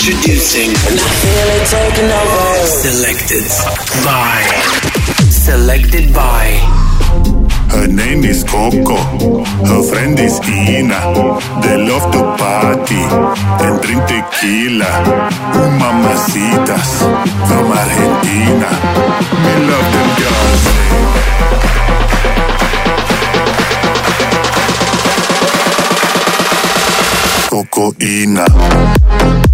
Introducing. And I feel it taking over. Selected by. Selected by. Her name is Coco, her friend is Ina. They love to party and drink tequila. Un mamacitas from Argentina. We love them girls. Coco Ina.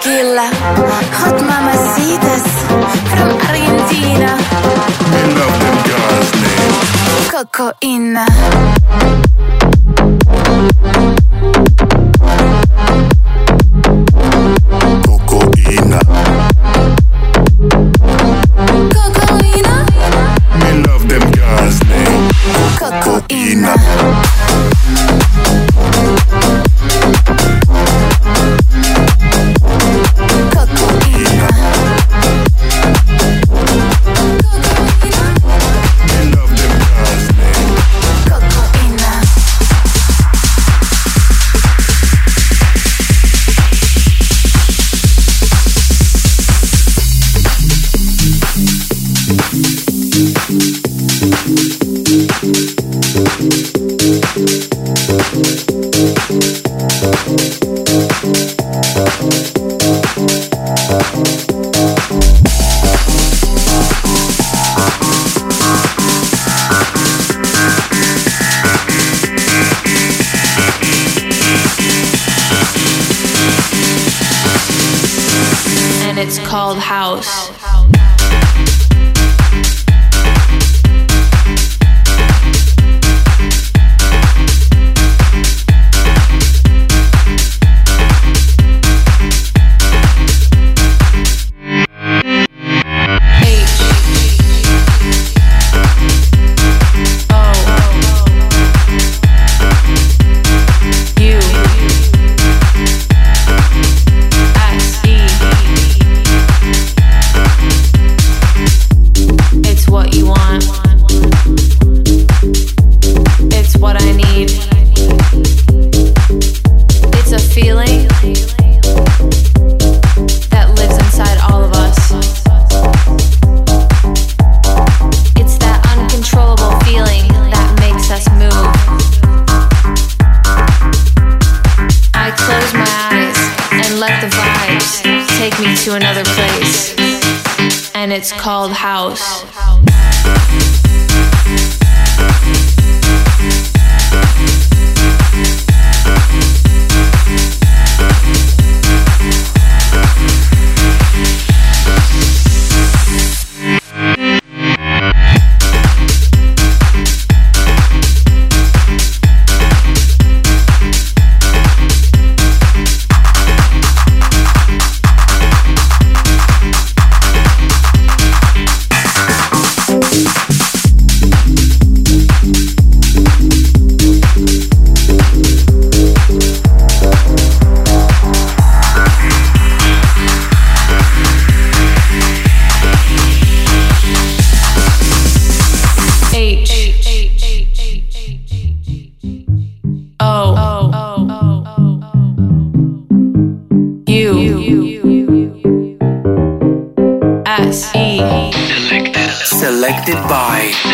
tequila Hot mamacitas from Argentina. We love them guys' names. Cocoina. House.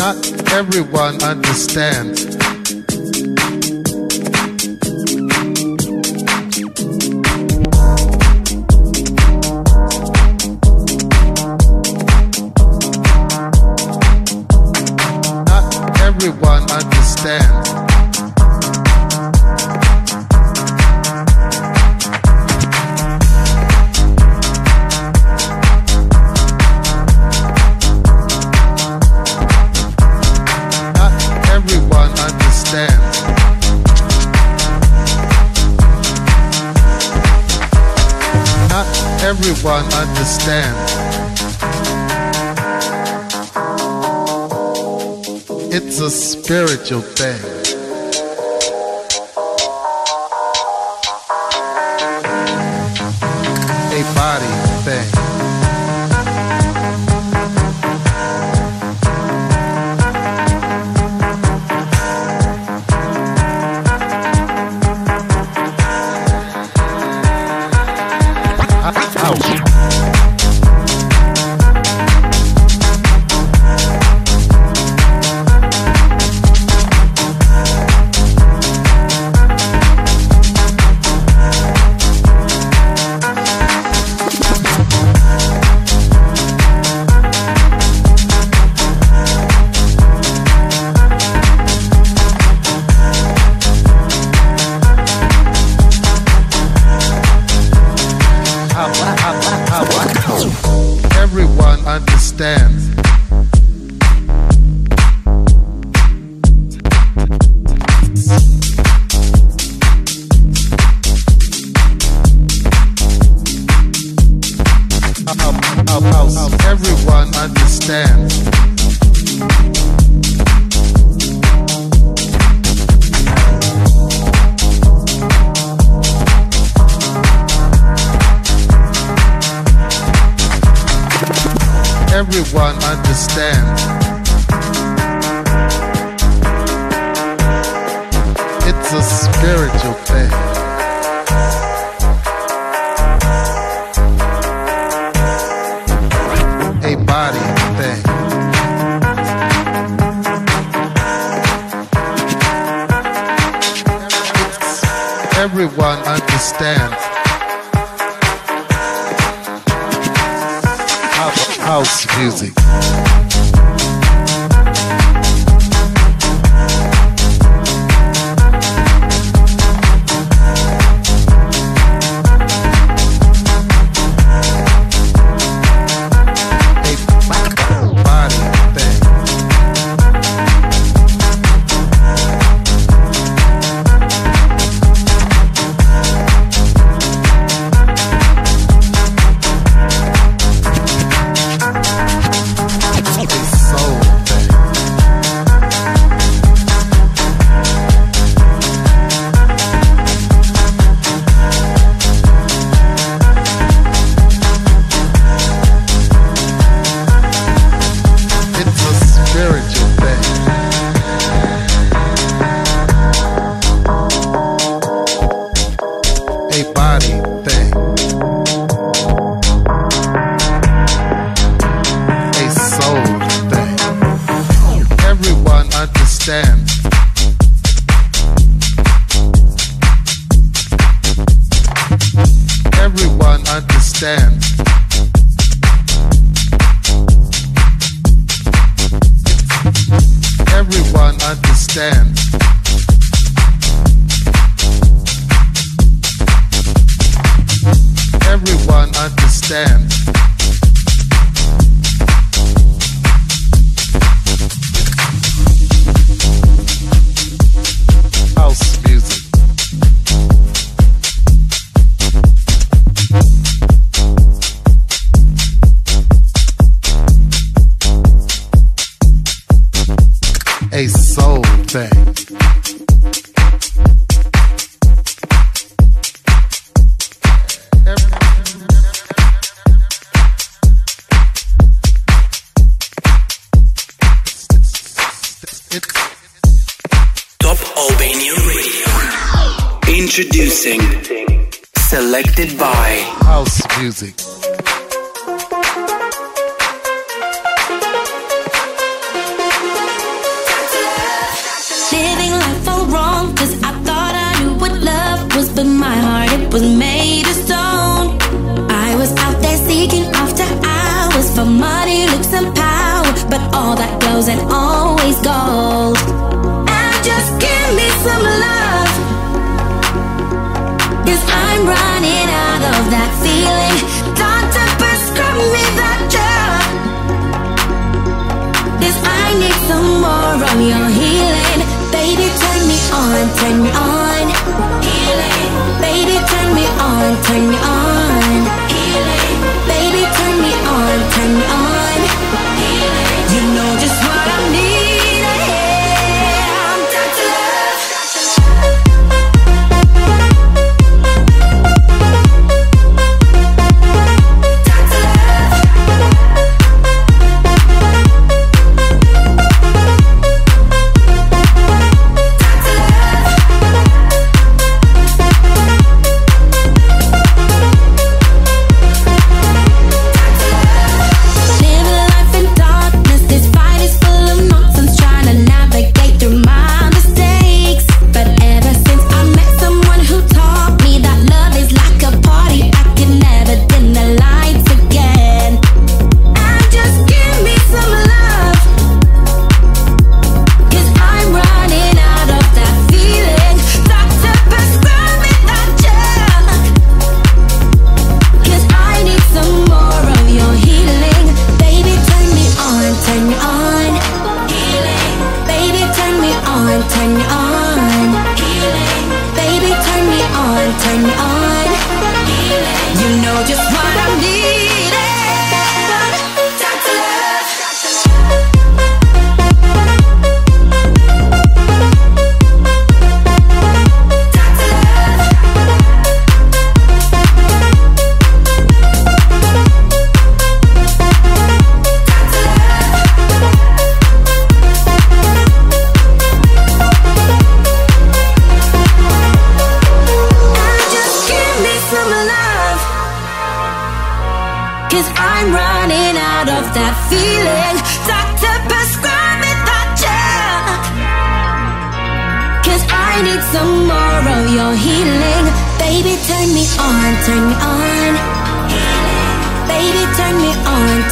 not everyone understands. Spiritual thing.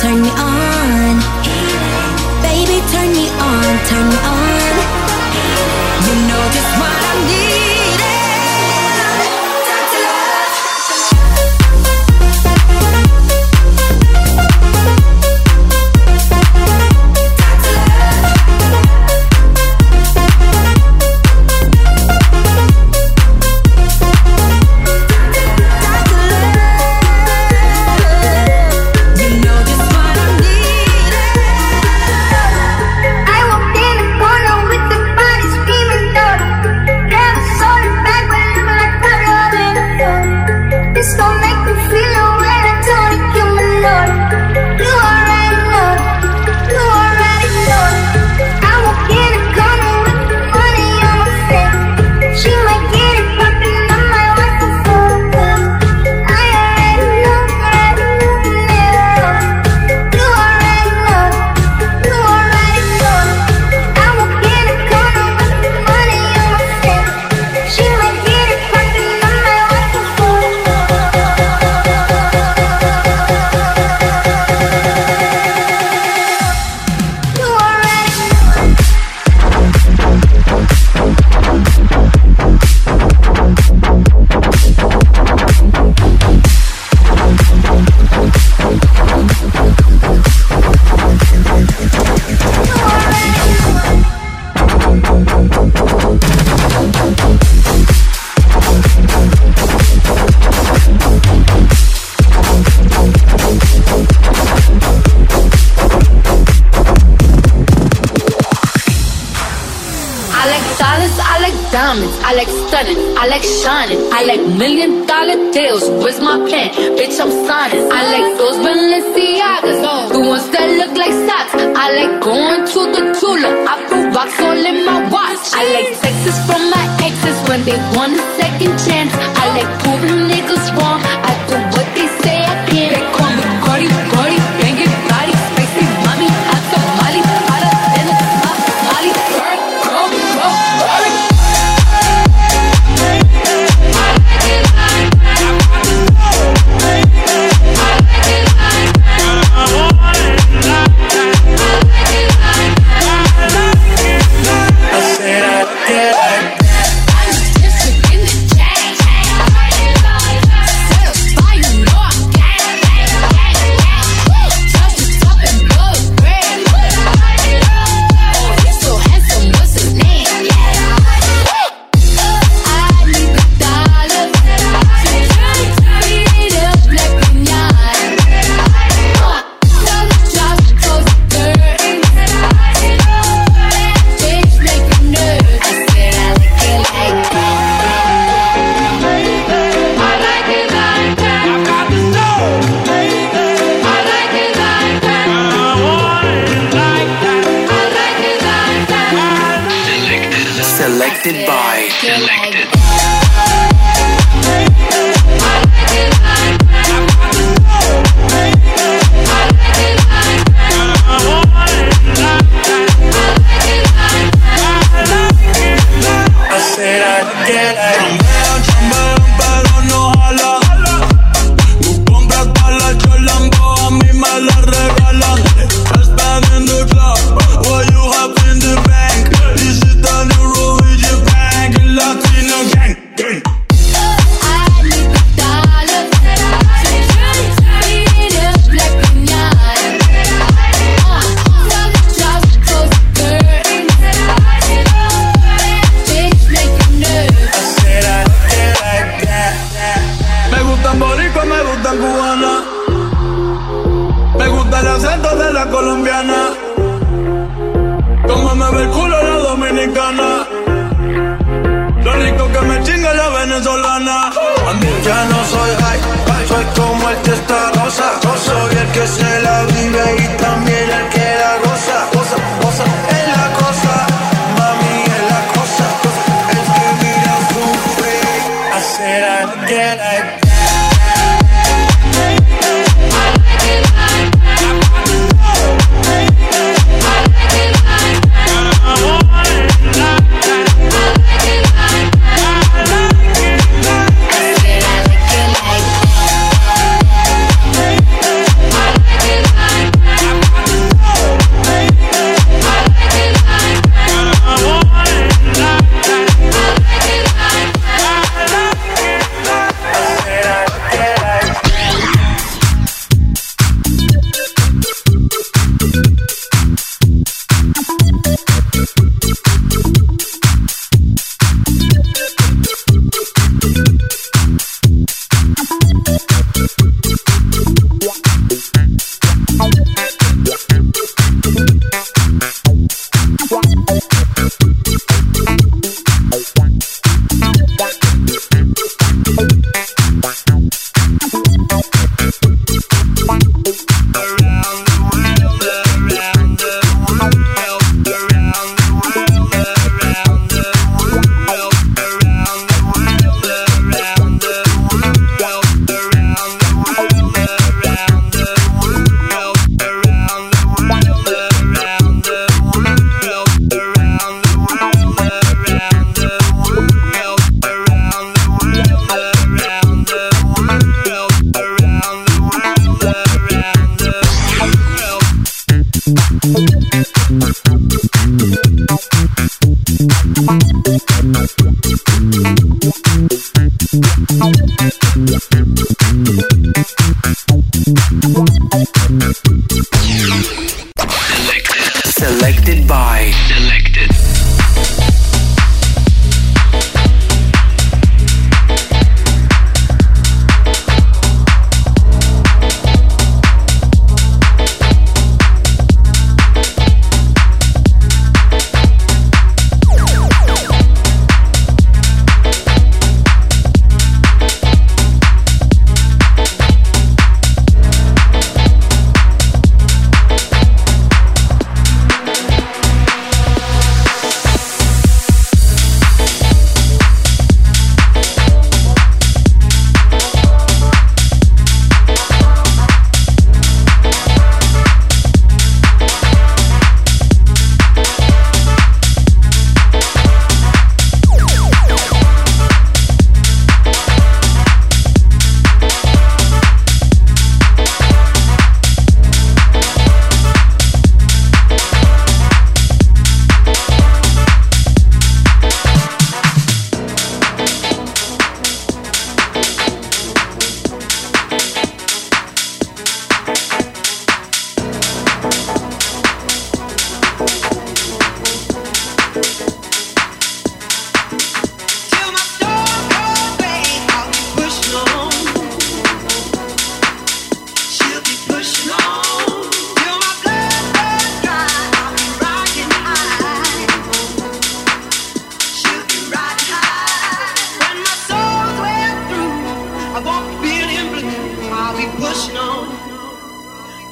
turn me on. Baby, turn me on, turn me on.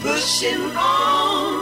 pushing on.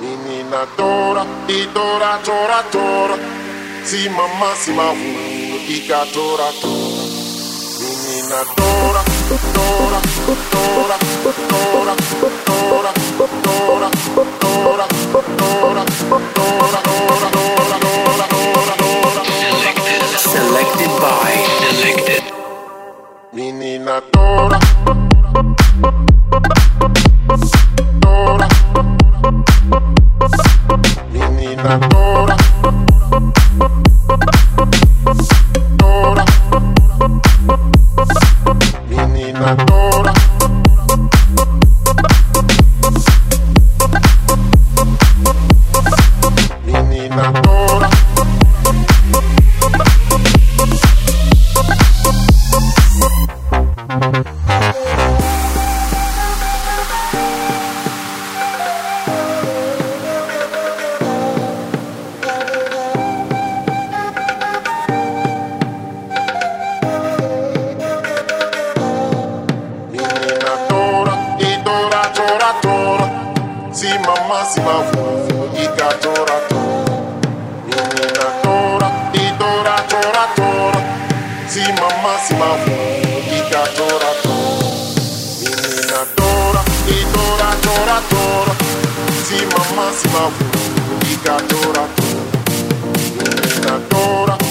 Menina tora, e tora, tora, tora. Se mamá, se marrom, fica tora, tora. Menina tora, tora, tora, tora, tora, tora, tora, tora, tora, tora, tora. Selected by Selected. Menina Dora. that. mamá slavu Iga dora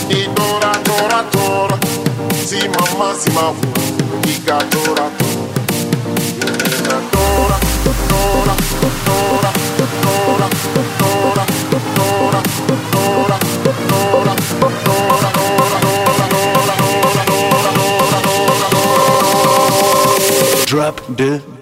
Idora dora dora Si mamá slavu Iga dora Iga dora Dora Dora Dora Dora Dora Dora Dora Dora Dora Drop the